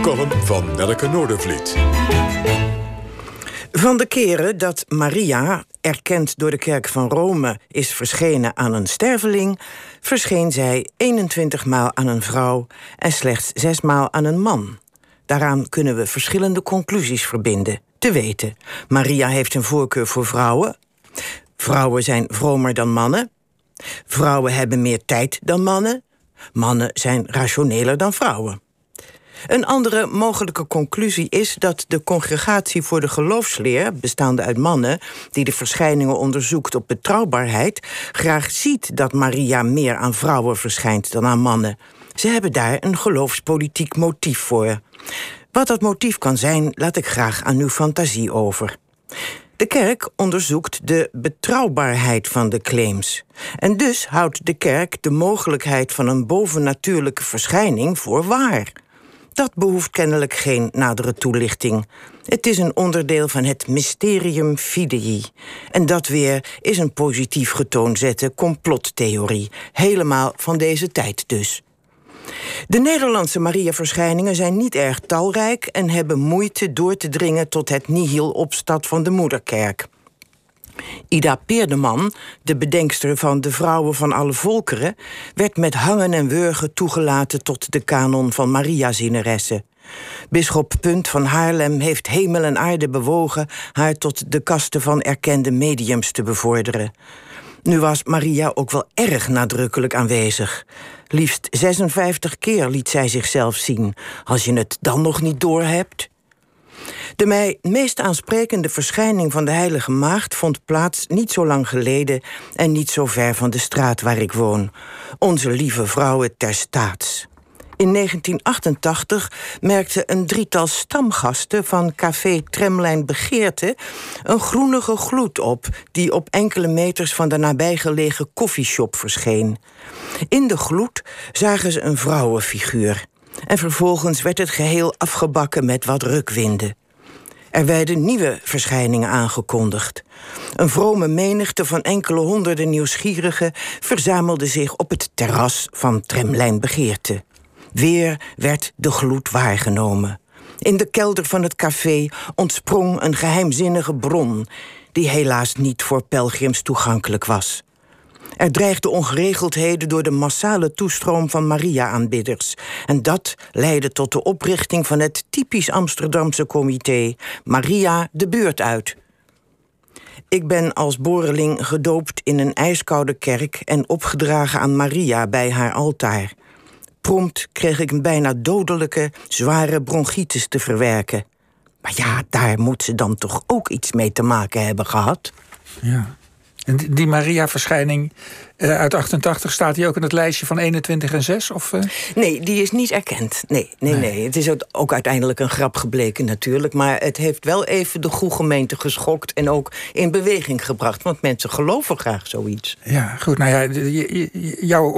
De column van Nelke Noordervliet. Van de keren dat Maria, erkend door de kerk van Rome, is verschenen aan een sterveling, verscheen zij 21 maal aan een vrouw en slechts 6 maal aan een man. Daaraan kunnen we verschillende conclusies verbinden. Te weten, Maria heeft een voorkeur voor vrouwen. Vrouwen zijn vromer dan mannen. Vrouwen hebben meer tijd dan mannen. Mannen zijn rationeler dan vrouwen. Een andere mogelijke conclusie is dat de Congregatie voor de Geloofsleer, bestaande uit mannen die de verschijningen onderzoekt op betrouwbaarheid, graag ziet dat Maria meer aan vrouwen verschijnt dan aan mannen. Ze hebben daar een geloofspolitiek motief voor. Wat dat motief kan zijn, laat ik graag aan uw fantasie over. De kerk onderzoekt de betrouwbaarheid van de claims. En dus houdt de kerk de mogelijkheid van een bovennatuurlijke verschijning voor waar. Dat behoeft kennelijk geen nadere toelichting. Het is een onderdeel van het mysterium fidei. En dat weer is een positief getoonzette complottheorie. Helemaal van deze tijd dus. De Nederlandse Maria-verschijningen zijn niet erg talrijk en hebben moeite door te dringen tot het nihil-opstad van de moederkerk. Ida Peerdeman, de bedenkster van de Vrouwen van alle Volkeren, werd met hangen en wurgen toegelaten tot de kanon van Maria-zinneressen. Bisschop Punt van Haarlem heeft hemel en aarde bewogen haar tot de kasten van erkende mediums te bevorderen. Nu was Maria ook wel erg nadrukkelijk aanwezig. Liefst 56 keer liet zij zichzelf zien. Als je het dan nog niet doorhebt. De mij meest aansprekende verschijning van de Heilige Maagd vond plaats niet zo lang geleden en niet zo ver van de straat waar ik woon. Onze lieve vrouwen ter staats. In 1988 merkte een drietal stamgasten van café Tremlijn Begeerte een groenige gloed op die op enkele meters van de nabijgelegen koffieshop verscheen. In de gloed zagen ze een vrouwenfiguur. En vervolgens werd het geheel afgebakken met wat rukwinden. Er werden nieuwe verschijningen aangekondigd. Een vrome menigte van enkele honderden nieuwsgierigen verzamelde zich op het terras van Tremlijn Begeerte. Weer werd de gloed waargenomen. In de kelder van het café ontsprong een geheimzinnige bron, die helaas niet voor pelgrims toegankelijk was. Er dreigden ongeregeldheden door de massale toestroom van Maria-aanbidders. En dat leidde tot de oprichting van het typisch Amsterdamse comité Maria de Beurt uit. Ik ben als boreling gedoopt in een ijskoude kerk en opgedragen aan Maria bij haar altaar. Prompt kreeg ik een bijna dodelijke, zware bronchitis te verwerken. Maar ja, daar moet ze dan toch ook iets mee te maken hebben gehad? Ja. En die Maria-verschijning uh, uit 88 staat die ook in het lijstje van 21 en 6? Of, uh? Nee, die is niet erkend. Nee, nee, nee, nee. Het is ook, uiteindelijk een grap gebleken natuurlijk. Maar het heeft wel even de goede gemeente geschokt... en ook in beweging gebracht. Want mensen geloven graag zoiets. Ja, goed. Nou ja, jouw